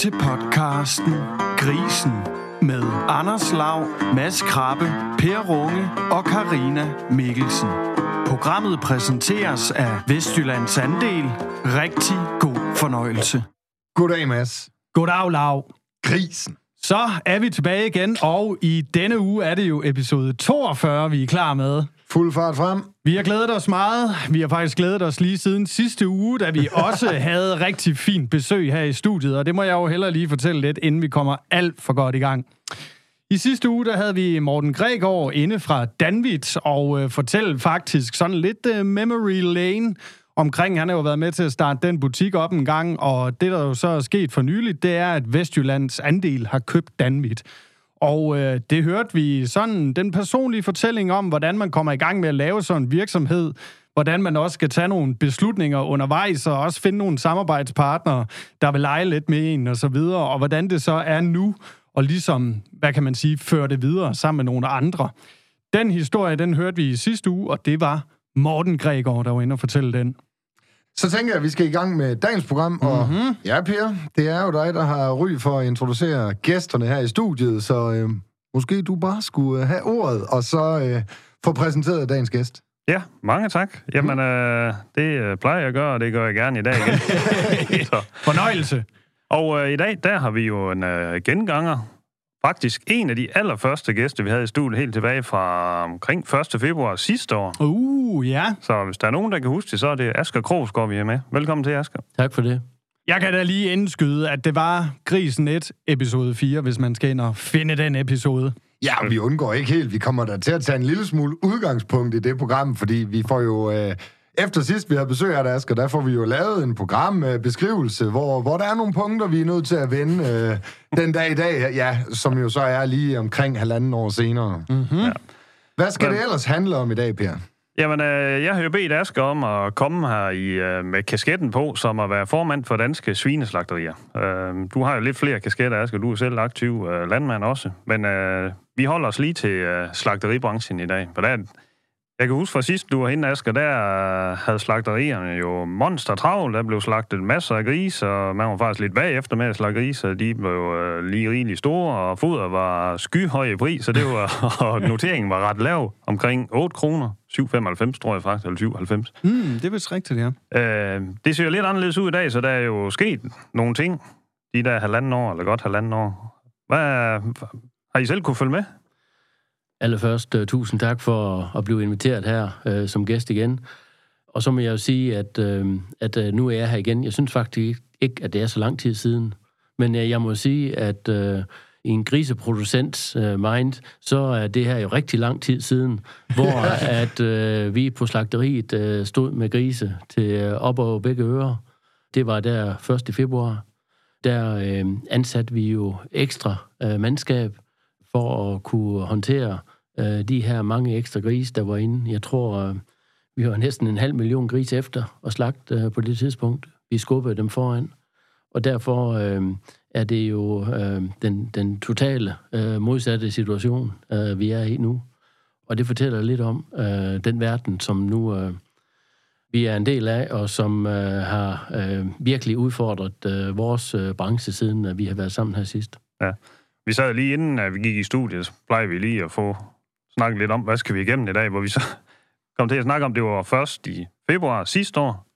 til podcasten Grisen med Anders Lav, Mads Krabbe, Per Runge og Karina Mikkelsen. Programmet præsenteres af Vestjyllands Andel. Rigtig god fornøjelse. Goddag, Mads. Goddag, Lav. Grisen. Så er vi tilbage igen, og i denne uge er det jo episode 42, vi er klar med. Fuld fart frem. Vi har glædet os meget. Vi har faktisk glædet os lige siden sidste uge, da vi også havde rigtig fint besøg her i studiet, og det må jeg jo heller lige fortælle lidt, inden vi kommer alt for godt i gang. I sidste uge, der havde vi Morten Gregor inde fra Danvit, og øh, fortælle faktisk sådan lidt øh, memory lane omkring. Han har jo været med til at starte den butik op en gang, og det, der jo så er sket for nyligt, det er, at Vestjyllands andel har købt Danvit. Og øh, det hørte vi sådan den personlige fortælling om, hvordan man kommer i gang med at lave sådan en virksomhed, hvordan man også skal tage nogle beslutninger undervejs, og også finde nogle samarbejdspartnere, der vil lege lidt med en og så videre, og hvordan det så er nu, og ligesom, hvad kan man sige, føre det videre sammen med nogle andre. Den historie, den hørte vi i sidste uge, og det var Morten Gregor, der var inde og fortælle den. Så tænker jeg, at vi skal i gang med dagens program, og mm-hmm. ja, Per, det er jo dig, der har ry for at introducere gæsterne her i studiet, så øh, måske du bare skulle øh, have ordet, og så øh, få præsenteret dagens gæst. Ja, mange tak. Jamen, øh, det øh, plejer jeg at gøre, og det gør jeg gerne i dag igen. Så. Fornøjelse. Og øh, i dag, der har vi jo en øh, genganger. Faktisk en af de allerførste gæster, vi havde i studiet helt tilbage fra omkring 1. februar sidste år. Uh, ja. Så hvis der er nogen, der kan huske det, så er det Asger Krogsgaard, vi er med. Velkommen til, Asger. Tak for det. Jeg kan da lige indskyde, at det var Grisen 1, episode 4, hvis man skal ind og finde den episode. Ja, vi undgår ikke helt. Vi kommer da til at tage en lille smule udgangspunkt i det program, fordi vi får jo... Øh, efter sidst vi havde besøg af dig, Asger, der får vi jo lavet en programbeskrivelse, hvor, hvor der er nogle punkter, vi er nødt til at vende øh, den dag i dag, ja, som jo så er lige omkring halvanden år senere. Mm-hmm. Ja. Hvad skal det ellers handle om i dag, Per? Jamen, øh, jeg har jo bedt Asger om at komme her i, øh, med kasketten på, som at være formand for danske svineslagterier. Øh, du har jo lidt flere kasketter, Asger. Du er selv aktiv øh, landmand også. Men øh, vi holder os lige til øh, slagteribranchen i dag. For der er, jeg kan huske fra sidst, du var henne, Asger, der havde slagterierne jo monster travlt. Der blev slagtet masser af grise, og man var faktisk lidt bagefter med at slagte grise. De blev øh, lige rigtig store, og foder var skyhøje i pris, så det var, og noteringen var ret lav, omkring 8 kroner. 7,95 tror jeg faktisk, eller 7,90. Mm, det er vist rigtigt, ja. Øh, det ser jo lidt anderledes ud i dag, så der er jo sket nogle ting de der halvanden år, eller godt halvanden år. Hvad, har I selv kunne følge med? Allerførst, uh, tusind tak for at blive inviteret her uh, som gæst igen. Og så må jeg jo sige, at, uh, at uh, nu er jeg her igen. Jeg synes faktisk ikke, at det er så lang tid siden. Men uh, jeg må sige, at uh, i en griseproducents uh, mind, så er det her jo rigtig lang tid siden, hvor at uh, vi på slagteriet uh, stod med grise til uh, op over begge ører. Det var der 1. februar. Der uh, ansatte vi jo ekstra uh, mandskab for at kunne håndtere øh, de her mange ekstra grise, der var inde. Jeg tror, øh, vi var næsten en halv million grise efter og slagt øh, på det tidspunkt. Vi skubbede dem foran. Og derfor øh, er det jo øh, den, den totale øh, modsatte situation, øh, vi er i nu. Og det fortæller lidt om øh, den verden, som nu øh, vi er en del af, og som øh, har øh, virkelig udfordret øh, vores øh, branche, siden at vi har været sammen her sidst. Ja. Vi sad lige inden, at vi gik i studiet, så plejede vi lige at få snakket lidt om, hvad skal vi igennem i dag, hvor vi så kom til at snakke om, det var først i februar sidste år,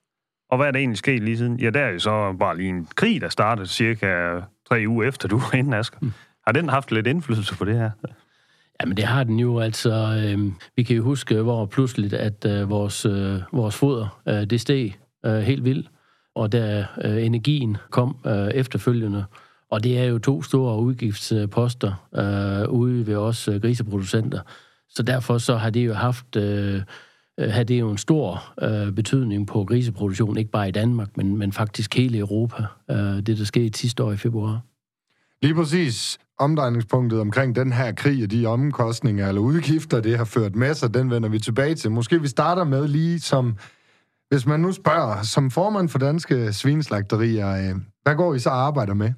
og hvad er der egentlig sket lige siden? Ja, der er jo så bare lige en krig, der startede cirka tre uger efter, du var inde, Asger. Mm. Har den haft lidt indflydelse på det her? Jamen, det har den jo. Altså, øh, vi kan jo huske, hvor pludseligt, at øh, vores, øh, vores foder, øh, det steg øh, helt vildt, og da øh, energien kom øh, efterfølgende, og det er jo to store udgiftsposter øh, ude ved os øh, griseproducenter. Så derfor så har det jo haft øh, øh, har det jo en stor øh, betydning på griseproduktion, ikke bare i Danmark, men, men faktisk hele Europa, øh, det der skete sidste år i februar. Lige præcis omdrejningspunktet omkring den her krig og de omkostninger eller udgifter, det har ført med sig, den vender vi tilbage til. Måske vi starter med lige som, hvis man nu spørger, som formand for danske svineslagterier, øh, hvad går I så arbejder med?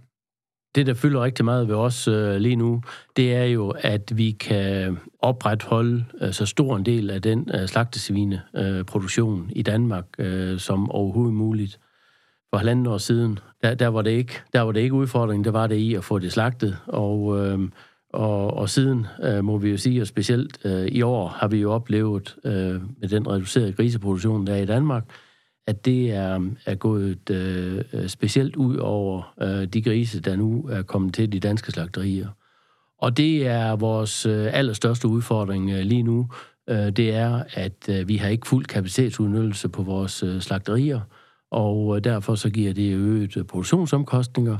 Det, der fylder rigtig meget ved os øh, lige nu, det er jo, at vi kan opretholde øh, så stor en del af den øh, slagtesvineproduktion øh, i Danmark øh, som overhovedet muligt. for halvanden år siden, der, der, var det ikke, der var det ikke udfordringen, der var det i at få det slagtet. Og, øh, og, og siden øh, må vi jo sige, og specielt øh, i år har vi jo oplevet øh, med den reducerede griseproduktion, der er i Danmark, at det er, er gået øh, specielt ud over øh, de grise, der nu er kommet til de danske slagterier. Og det er vores øh, allerstørste udfordring øh, lige nu. Øh, det er, at øh, vi har ikke fuld kapacitetsudnyttelse på vores øh, slagterier, og øh, derfor så giver det øget øh, produktionsomkostninger,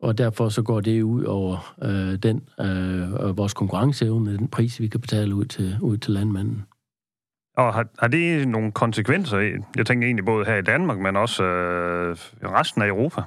og derfor så går det ud over øh, den øh, vores konkurrenceevne, den pris, vi kan betale ud til, ud til landmanden. Og har, har det nogle konsekvenser? Jeg tænker egentlig både her i Danmark, men også øh, resten af Europa?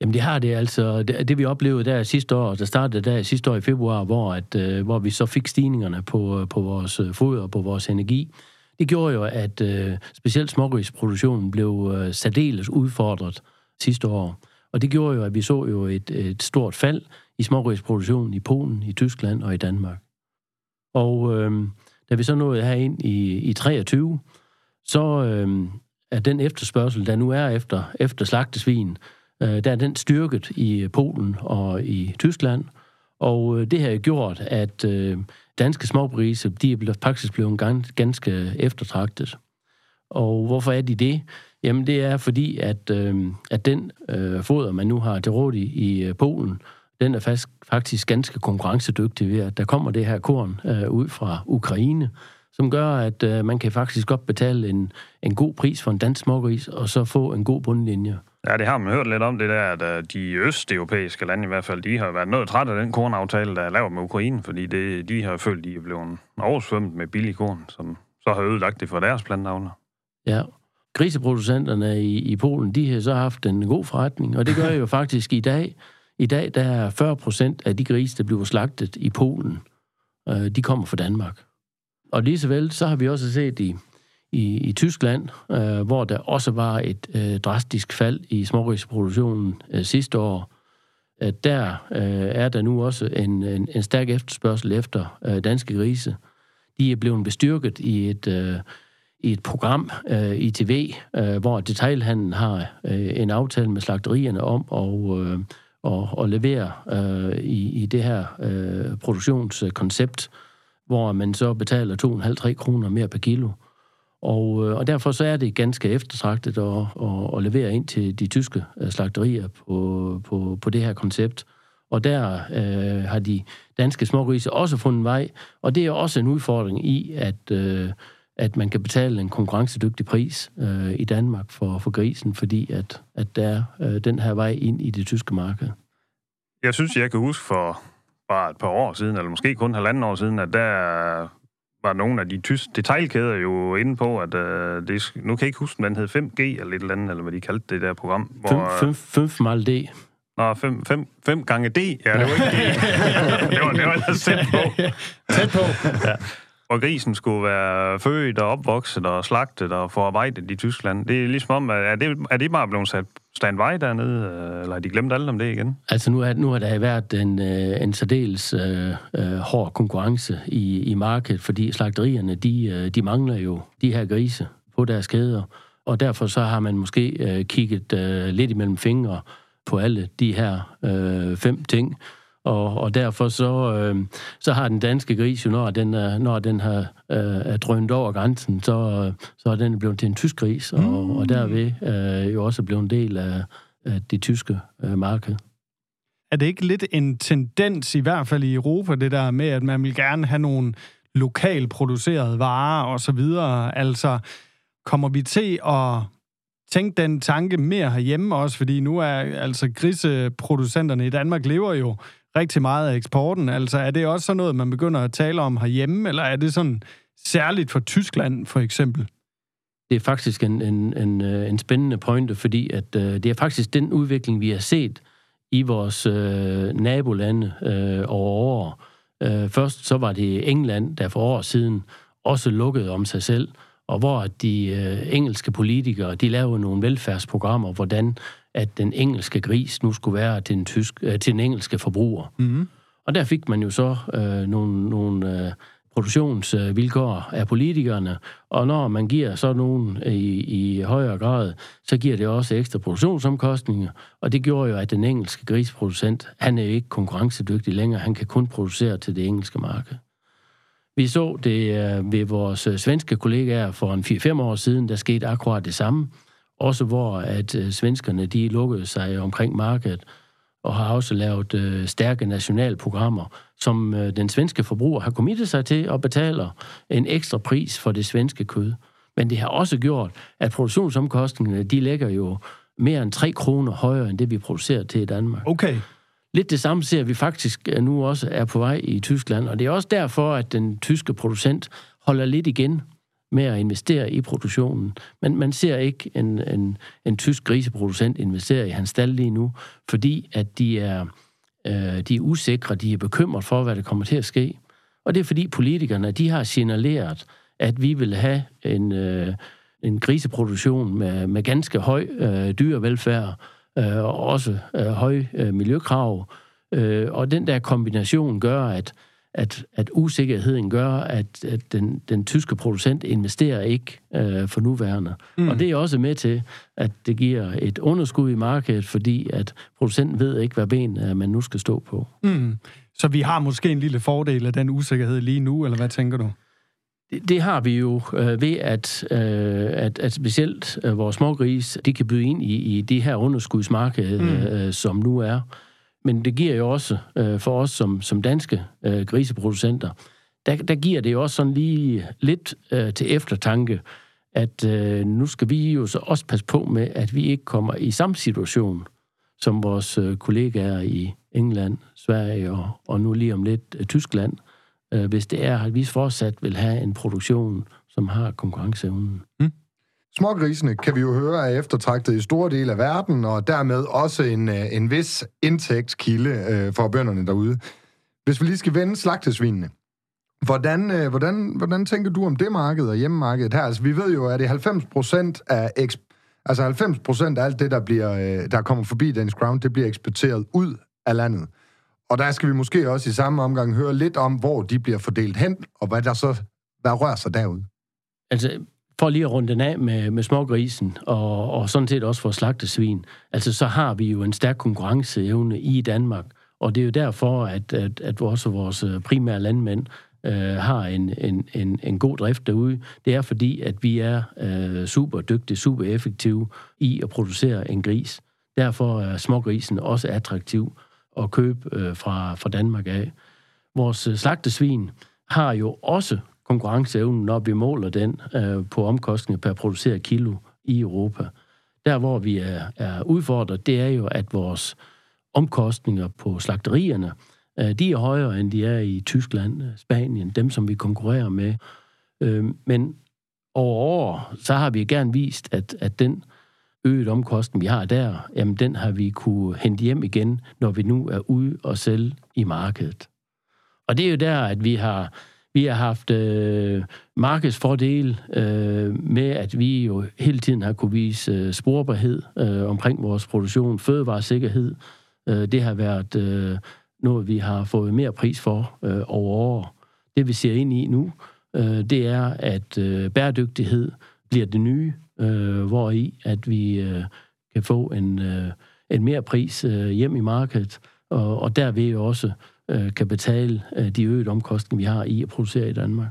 Jamen det har det altså. Det, det vi oplevede der sidste år, der startede der sidste år i februar, hvor, at, øh, hvor vi så fik stigningerne på, øh, på vores øh, foder og på vores energi. Det gjorde jo, at øh, specielt smågrisproduktionen blev øh, særdeles udfordret sidste år. Og det gjorde jo, at vi så jo et, et stort fald i smågrisproduktionen i Polen, i Tyskland og i Danmark. Og øh, da vi så nåede herind i, i 23, så øh, er den efterspørgsel, der nu er efter, efter slagtesvin, øh, der er den styrket i Polen og i Tyskland. Og øh, det har gjort, at øh, danske smågrise, de er faktisk blevet ganske eftertragtet. Og hvorfor er de det? Jamen det er fordi, at, øh, at den øh, foder, man nu har til råd i, i øh, Polen, den er faktisk, faktisk ganske konkurrencedygtig ved, at der kommer det her korn øh, ud fra Ukraine, som gør, at øh, man kan faktisk godt betale en, en god pris for en dansk smågris, og så få en god bundlinje. Ja, det har man hørt lidt om, det der, at øh, de østeuropæiske lande i hvert fald, de har været noget træt af den kornaftale, der er lavet med Ukraine, fordi det, de har følt, de er blevet oversvømmet med billig korn, som så har ødelagt det for deres plantavler. Ja, griseproducenterne i, i Polen, de har så haft en god forretning, og det gør jo faktisk i dag. I dag der er 40 procent af de grise, der bliver slagtet i Polen, øh, de kommer fra Danmark. Og lige så vel, så har vi også set i, i, i Tyskland, øh, hvor der også var et øh, drastisk fald i smågriseproduktionen øh, sidste år. Øh, der øh, er der nu også en, en, en stærk efterspørgsel efter øh, danske grise. De er blevet bestyrket i et... Øh, i et program øh, i TV, øh, hvor detailhandlen har øh, en aftale med slagterierne om at, øh, og, og levere øh, i, i det her øh, produktionskoncept, hvor man så betaler 2,5-3 kroner mere per kilo. Og, øh, og derfor så er det ganske eftertragtet at, at, at levere ind til de tyske øh, slagterier på, på, på det her koncept. Og der øh, har de danske smågrise også fundet vej, og det er også en udfordring i, at øh, at man kan betale en konkurrencedygtig pris øh, i Danmark for, for grisen, fordi at, at der er øh, den her vej ind i det tyske marked. Jeg synes, jeg kan huske for bare et par år siden, eller måske kun halvanden år siden, at der var nogle af de tyske detailkæder jo inde på, at øh, det, nu kan jeg ikke huske, den hed 5G eller et eller andet, eller hvad de kaldte det der program. Hvor, 5, 5, 5 mal D. Nå, 5, 5, 5 gange D. Ja, det var ikke D. det var, det var ellers tæt på. tæt på. ja hvor grisen skulle være født og opvokset og slagtet og forarbejdet i Tyskland. Det er ligesom om, er det, er det bare blevet sat standby dernede, øh, eller har de glemt alt om det igen? Altså nu, er, nu har der været en, øh, en særdeles øh, øh, hård konkurrence i, i markedet, fordi slagterierne, de, øh, de mangler jo de her grise på deres kæder, og derfor så har man måske øh, kigget øh, lidt imellem fingre på alle de her øh, fem ting, og, og derfor så, øh, så har den danske gris jo, når den, er, når den har øh, er drønt over grænsen, så, så er den blevet til en tysk gris, og, mm. og derved øh, jo også blevet en del af, af det tyske øh, marked. Er det ikke lidt en tendens, i hvert fald i Europa, det der med, at man vil gerne have nogle lokalt producerede varer og så videre? Altså, kommer vi til at tænkt den tanke mere herhjemme også, fordi nu er altså griseproducenterne i Danmark lever jo rigtig meget af eksporten. Altså er det også sådan noget, man begynder at tale om herhjemme, eller er det sådan særligt for Tyskland for eksempel? Det er faktisk en, en, en, øh, en spændende pointe, fordi at, øh, det er faktisk den udvikling, vi har set i vores øh, nabolande øh, over år. Øh, først så var det England, der for år siden også lukkede om sig selv, og hvor de uh, engelske politikere, de lavede nogle velfærdsprogrammer, hvordan at den engelske gris nu skulle være til den, tysk, øh, til den engelske forbruger. Mm-hmm. Og der fik man jo så øh, nogle, nogle øh, produktionsvilkår af politikerne, og når man giver så nogen i, i højere grad, så giver det også ekstra produktionsomkostninger, og det gjorde jo, at den engelske griseproducent, han er jo ikke konkurrencedygtig længere, han kan kun producere til det engelske marked. Vi så det øh, ved vores øh, svenske kollegaer for en 4-5 år siden, der skete akkurat det samme, også hvor at øh, svenskerne de lukkede sig omkring markedet, og har også lavet øh, stærke nationalprogrammer, som øh, den svenske forbruger har kommittet sig til og betaler en ekstra pris for det svenske kød. Men det har også gjort, at produktionsomkostningerne, de ligger jo mere end 3 kroner højere, end det vi producerer til i Danmark. Okay. Lidt det samme ser vi faktisk øh, nu også er på vej i Tyskland, og det er også derfor, at den tyske producent holder lidt igen med at investere i produktionen. Men man ser ikke en, en, en tysk griseproducent investere i hans stald lige nu, fordi at de er, øh, de er usikre, de er bekymret for, hvad der kommer til at ske. Og det er fordi politikerne, de har signaleret, at vi vil have en, øh, en griseproduktion med, med ganske høj øh, dyrevelfærd, øh, og også øh, høje øh, miljøkrav. Øh, og den der kombination gør, at at, at usikkerheden gør, at, at den, den tyske producent investerer ikke øh, for nuværende. Mm. Og det er også med til, at det giver et underskud i markedet, fordi at producenten ved ikke, hvad ben øh, man nu skal stå på. Mm. Så vi har måske en lille fordel af den usikkerhed lige nu, eller hvad tænker du? Det, det har vi jo øh, ved, at, øh, at, at specielt øh, vores smågris, de kan byde ind i, i det her underskudsmarked, mm. øh, som nu er. Men det giver jo også øh, for os som, som danske øh, griseproducenter, der, der giver det jo også sådan lige lidt øh, til eftertanke, at øh, nu skal vi jo så også passe på med, at vi ikke kommer i samme situation som vores øh, kollegaer i England, Sverige og, og nu lige om lidt øh, Tyskland, øh, øh, hvis det er, at vi fortsat vil have en produktion, som har konkurrenceevnen. Mm. Smågrisene kan vi jo høre er eftertragtet i store dele af verden, og dermed også en, øh, en vis indtægtskilde øh, for bønderne derude. Hvis vi lige skal vende slagtesvinene, hvordan, øh, hvordan, hvordan tænker du om det marked og hjemmemarkedet her? Altså, vi ved jo, at det er 90 procent af Altså 90 procent af alt det, der, bliver, øh, der kommer forbi Danish Crown, det bliver eksporteret ud af landet. Og der skal vi måske også i samme omgang høre lidt om, hvor de bliver fordelt hen, og hvad der så hvad rører sig derude. Altså, for lige at runde den af med, med smågrisen, og, og sådan set også for slagtesvin, altså så har vi jo en stærk konkurrenceevne i Danmark, og det er jo derfor, at, at, at også vores øh, primære landmænd øh, har en, en, en, en god drift derude. Det er fordi, at vi er øh, super dygtige, super effektive i at producere en gris. Derfor er smågrisen også attraktiv at købe øh, fra, fra Danmark af. Vores øh, slagtesvin har jo også konkurrenceevnen, når vi måler den øh, på omkostninger per produceret kilo i Europa. Der, hvor vi er, er udfordret, det er jo, at vores omkostninger på slagterierne, øh, de er højere, end de er i Tyskland, øh, Spanien, dem, som vi konkurrerer med. Øh, men over år, så har vi gerne vist, at, at den øget omkosten, vi har der, jamen den har vi kunne hente hjem igen, når vi nu er ude og sælge i markedet. Og det er jo der, at vi har vi har haft øh, markedsfordel øh, med, at vi jo hele tiden har kunne vise øh, sporbarhed øh, omkring vores produktion, fødevaresikkerhed. Øh, det har været øh, noget, vi har fået mere pris for øh, over år. Det vi ser ind i nu, øh, det er, at øh, bæredygtighed bliver det nye, øh, hvor i at vi øh, kan få en, øh, en mere pris øh, hjem i markedet, og, og derved jo også øh, kan betale øh, de øgede omkostninger, vi har i at producere i Danmark.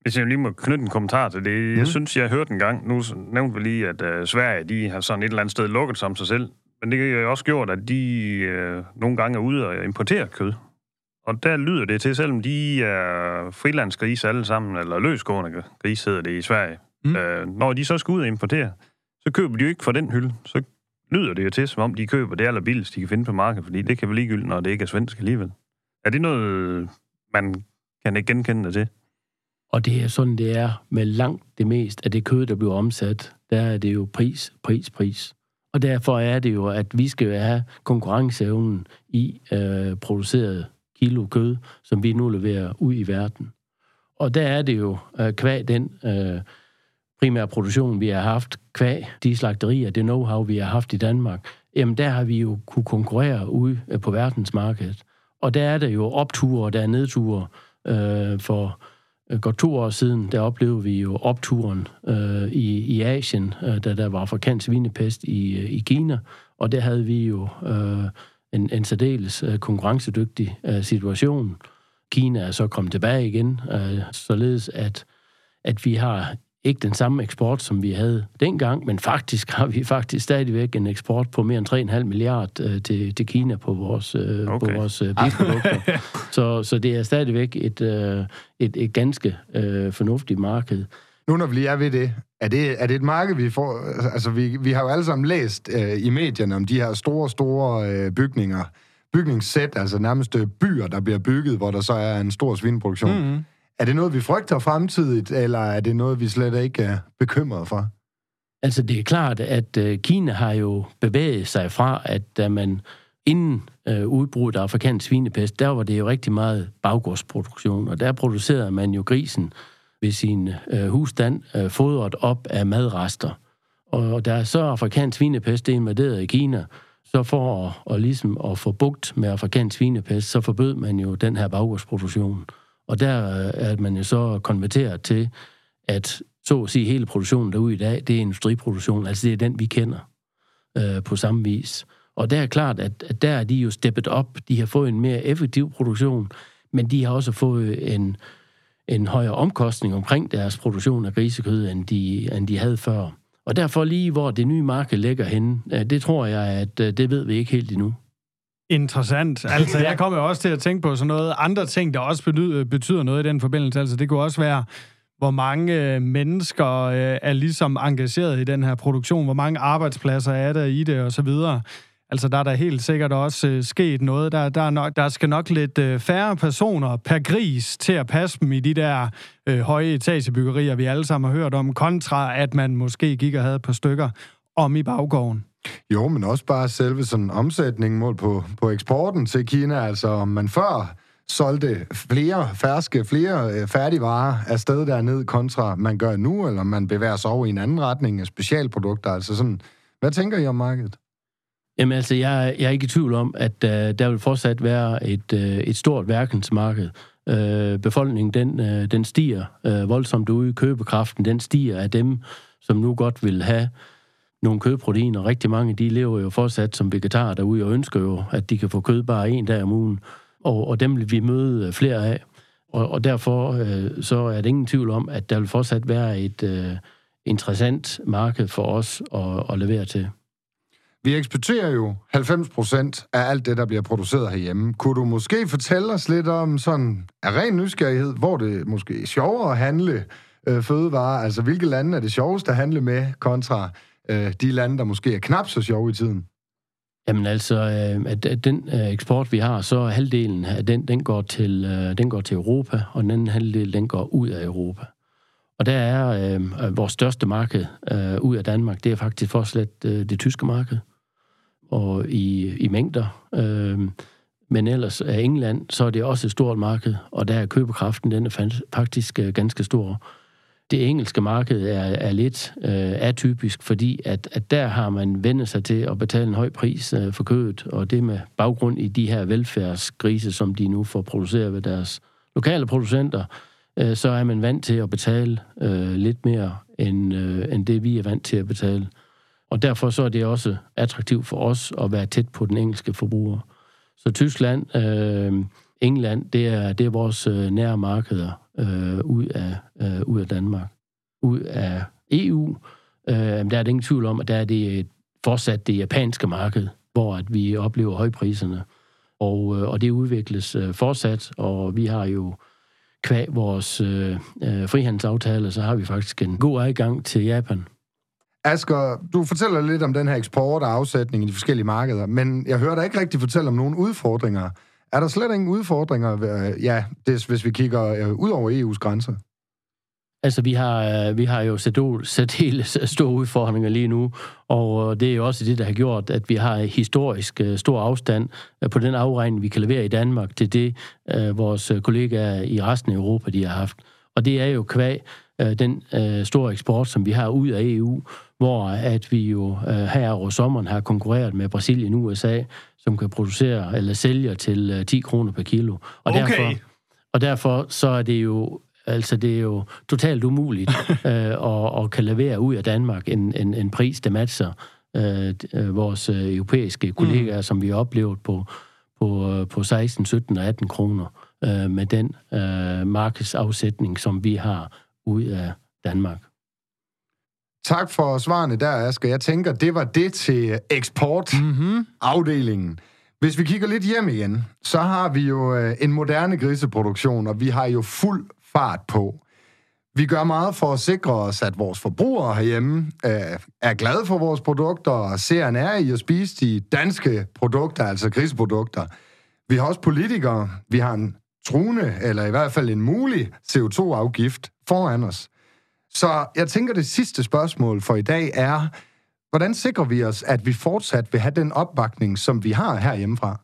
Hvis jeg lige må knytte en kommentar til det. Mm. Jeg synes, jeg hørte en gang, nu nævnte vi lige, at øh, Sverige, de har sådan et eller andet sted lukket som sig selv. Men det har jo også gjort, at de øh, nogle gange er ude og importere kød. Og der lyder det til, selvom de er frilandsgrise alle sammen, eller løsgående gris hedder det i Sverige. Mm. Øh, når de så skal ud og importere, så køber de jo ikke fra den hylde. Så lyder det jo til, som om de køber det allerbilligste, de kan finde på markedet, fordi det kan vel ligegyldigt, når det ikke er svensk alligevel. Er det noget, man kan ikke genkende det til? Og det er sådan, det er med langt det mest af det kød, der bliver omsat. Der er det jo pris, pris, pris. Og derfor er det jo, at vi skal have konkurrenceevnen i øh, produceret kilo kød, som vi nu leverer ud i verden. Og der er det jo øh, kvæg den øh, primære produktion, vi har haft, kvæg de slagterier, det know-how, vi har haft i Danmark, jamen der har vi jo kunne konkurrere ude øh, på verdensmarkedet. Og der er der jo opture, og der er nedture. Øh, for øh, godt to år siden, der oplevede vi jo opturen øh, i, i Asien, øh, da der var afrikansk svinepest i, øh, i Kina, og der havde vi jo øh, en, en særdeles øh, konkurrencedygtig øh, situation. Kina er så kommet tilbage igen, øh, således at, at vi har ikke den samme eksport, som vi havde dengang, men faktisk har vi faktisk stadigvæk en eksport på mere end 3,5 milliard øh, til, til Kina på vores, øh, okay. på vores øh, biprodukter. så, så det er stadigvæk et, øh, et, et ganske øh, fornuftigt marked. Nu når vi lige er ved det, er det, er det et marked, vi får... Altså, vi, vi har jo alle sammen læst øh, i medierne om de her store, store øh, bygninger, bygningssæt, altså nærmest øh, byer, der bliver bygget, hvor der så er en stor svineproduktion. Mm-hmm. Er det noget, vi frygter fremtidigt, eller er det noget, vi slet ikke er bekymret for? Altså, det er klart, at øh, Kina har jo bevæget sig fra, at da man inden øh, udbruddet af afrikansk svinepest, der var det jo rigtig meget baggårdsproduktion, og der producerede man jo grisen ved sin øh, husstand øh, fodret op af madrester. Og da så afrikansk svinepest invaderet i Kina, så for at, og ligesom at få bugt med afrikansk svinepest, så forbød man jo den her baggårdsproduktion. Og der øh, er man jo så konverteret til, at så at sige hele produktionen derude i dag, det er industriproduktion, altså det er den, vi kender øh, på samme vis. Og der er klart, at, at der er de jo steppet op, de har fået en mere effektiv produktion, men de har også fået en, en højere omkostning omkring deres produktion af grisekød, end de, end de havde før. Og derfor lige, hvor det nye marked ligger henne, øh, det tror jeg, at øh, det ved vi ikke helt endnu. Interessant. Altså, jeg kommer også til at tænke på sådan noget andre ting, der også betyder, betyder noget i den forbindelse. Altså, det kunne også være, hvor mange øh, mennesker øh, er ligesom engageret i den her produktion, hvor mange arbejdspladser er der i det, og så videre. Altså, der er der helt sikkert også øh, sket noget. Der, der, er nok, der skal nok lidt øh, færre personer per gris til at passe dem i de der øh, høje etagebyggerier, vi alle sammen har hørt om, kontra at man måske gik og havde et par stykker om i baggården. Jo, men også bare selve sådan omsætningen mål på, på eksporten til Kina. Altså, om man før solgte flere ferske, flere øh, færdigvarer afsted derned, kontra man gør nu, eller man bevæger sig over i en anden retning af specialprodukter. Altså sådan, hvad tænker I om markedet? Jamen altså, jeg, jeg er ikke i tvivl om, at uh, der vil fortsat være et, uh, et stort værkensmarked. Uh, befolkningen, den, uh, den stiger uh, voldsomt ude. Købekraften, den stiger af dem, som nu godt vil have nogle kødproteiner. Rigtig mange, de lever jo fortsat som vegetarer derude og ønsker jo, at de kan få kød bare en dag om ugen. Og, og dem vil vi møde øh, flere af. Og, og derfor øh, så er det ingen tvivl om, at der vil fortsat være et øh, interessant marked for os at, at levere til. Vi eksporterer jo 90 procent af alt det, der bliver produceret herhjemme. Kunne du måske fortælle os lidt om sådan af ren nysgerrighed, hvor det måske er sjovere at handle øh, fødevarer? Altså, hvilke lande er det sjovest at handle med kontra øh, de lande, der måske er knap så sjove i tiden? Jamen altså, øh, at, at den øh, eksport, vi har, så halvdelen af den, den går, til, øh, den går til Europa, og den anden halvdel, den går ud af Europa. Og der er øh, vores største marked øh, ud af Danmark, det er faktisk fortsat øh, det tyske marked, og i, i mængder. Øh, men ellers er England, så er det også et stort marked, og der er købekraften, den er faktisk øh, ganske stor det engelske marked er, er lidt øh, atypisk, fordi at, at der har man vendt sig til at betale en høj pris øh, for kødet, og det med baggrund i de her velfærdsgrise, som de nu får produceret ved deres lokale producenter, øh, så er man vant til at betale øh, lidt mere, end, øh, end det vi er vant til at betale. Og derfor så er det også attraktivt for os at være tæt på den engelske forbruger. Så Tyskland, øh, England, det er, det er vores øh, nære markeder øh, ud, af, øh, ud af Danmark. Ud af EU, øh, der er det ingen tvivl om, at der er det et, fortsat det japanske marked, hvor at vi oplever højpriserne. Og, øh, og det udvikles øh, fortsat, og vi har jo kvæg vores øh, øh, frihandelsaftale, så har vi faktisk en god adgang til Japan. Asger, du fortæller lidt om den her eksport og afsætning i de forskellige markeder, men jeg hører dig ikke rigtig fortælle om nogle udfordringer. Er der slet ingen udfordringer, ja, det, hvis vi kigger øh, ud over EU's grænser? Altså, vi har, øh, vi har jo særdeles store udfordringer lige nu, og øh, det er jo også det, der har gjort, at vi har historisk øh, stor afstand på den afregning, vi kan levere i Danmark, til det, vores kollegaer i resten af Europa, de har haft. Og det er jo kvæg den store eksport, som vi har ud af EU, hvor at vi jo her over sommeren har konkurreret med Brasilien og USA, som kan producere eller sælge til 10 kroner per kilo. Og okay. derfor, Og derfor så er det jo Altså, det er jo totalt umuligt øh, at, at kan levere ud af Danmark en, en, en pris, der matcher øh, øh vores øh, europæiske kollegaer, mm. som vi har oplevet på, på, øh, på 16, 17 og 18 kroner øh, med den øh, markedsafsætning, som vi har ud af Danmark. Tak for svarene der, Asger. Jeg tænker, det var det til eksportafdelingen. Mm-hmm. Hvis vi kigger lidt hjem igen, så har vi jo øh, en moderne griseproduktion, og vi har jo fuld fart på. Vi gør meget for at sikre os, at vores forbrugere herhjemme øh, er glade for vores produkter og ser en ære i at spise de danske produkter, altså griseprodukter. Vi har også politikere. Vi har en truende, eller i hvert fald en mulig CO2-afgift foran os. Så jeg tænker, det sidste spørgsmål for i dag er, hvordan sikrer vi os, at vi fortsat vil have den opbakning, som vi har herhjemmefra?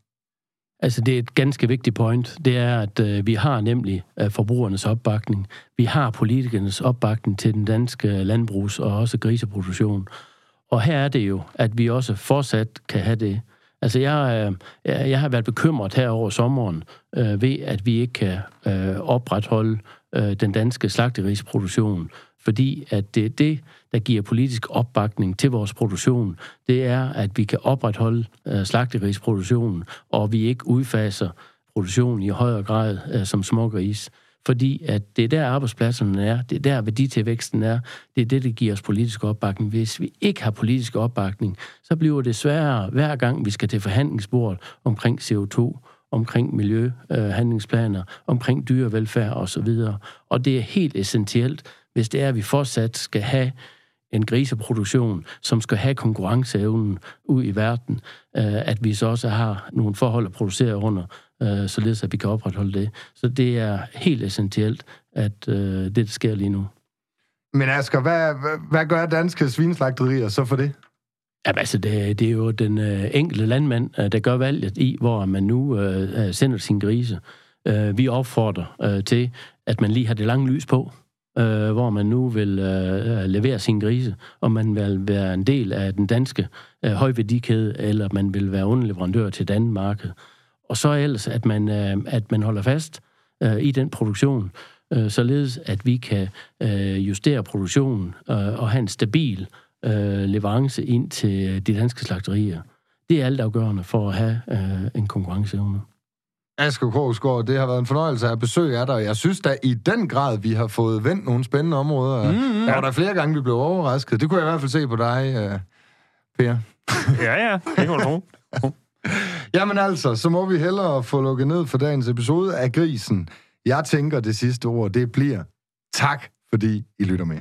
Altså, det er et ganske vigtigt point. Det er, at øh, vi har nemlig øh, forbrugernes opbakning. Vi har politikernes opbakning til den danske landbrugs- og også griseproduktion. Og her er det jo, at vi også fortsat kan have det. Altså, jeg, øh, jeg har været bekymret her over sommeren øh, ved, at vi ikke kan øh, opretholde øh, den danske slagterisproduktion fordi at det er det, der giver politisk opbakning til vores produktion. Det er, at vi kan opretholde øh, slagterisproduktionen, og vi ikke udfaser produktionen i højere grad øh, som smågris. Fordi at det er der arbejdspladserne er, det er der værditilvæksten er, det er det, der giver os politisk opbakning. Hvis vi ikke har politisk opbakning, så bliver det sværere hver gang, vi skal til forhandlingsbordet omkring CO2, omkring miljøhandlingsplaner, øh, omkring dyrevelfærd osv. Og det er helt essentielt, hvis det er, at vi fortsat skal have en griseproduktion, som skal have konkurrenceevnen ud i verden, øh, at vi så også har nogle forhold at producere under, øh, således at vi kan opretholde det. Så det er helt essentielt, at øh, det, der sker lige nu. Men Asger, hvad, hvad, gør danske svineslagterier så for det? Jamen, altså, det, det er jo den øh, enkelte landmand, øh, der gør valget i, hvor man nu øh, sender sin grise. Øh, vi opfordrer øh, til, at man lige har det lange lys på, øh, hvor man nu vil øh, levere sin grise, om man vil være en del af den danske øh, højværdikæde, eller man vil være underleverandør til Danmark. Og så ellers, at man, øh, at man holder fast øh, i den produktion, øh, således at vi kan øh, justere produktionen øh, og have en stabil øh, leverance ind til de danske slagterier. Det er altafgørende for at have øh, en konkurrenceevne. Asger Krogsgaard, det har været en fornøjelse at besøge af dig. Jeg synes da i den grad, vi har fået vendt nogle spændende områder. Mm-hmm. Der var der flere gange, vi blev overrasket. Det kunne jeg i hvert fald se på dig, uh, Per. ja, ja, det kunne du Jamen altså, så må vi hellere få lukket ned for dagens episode af Grisen. Jeg tænker, det sidste ord, det bliver tak, fordi I lytter med.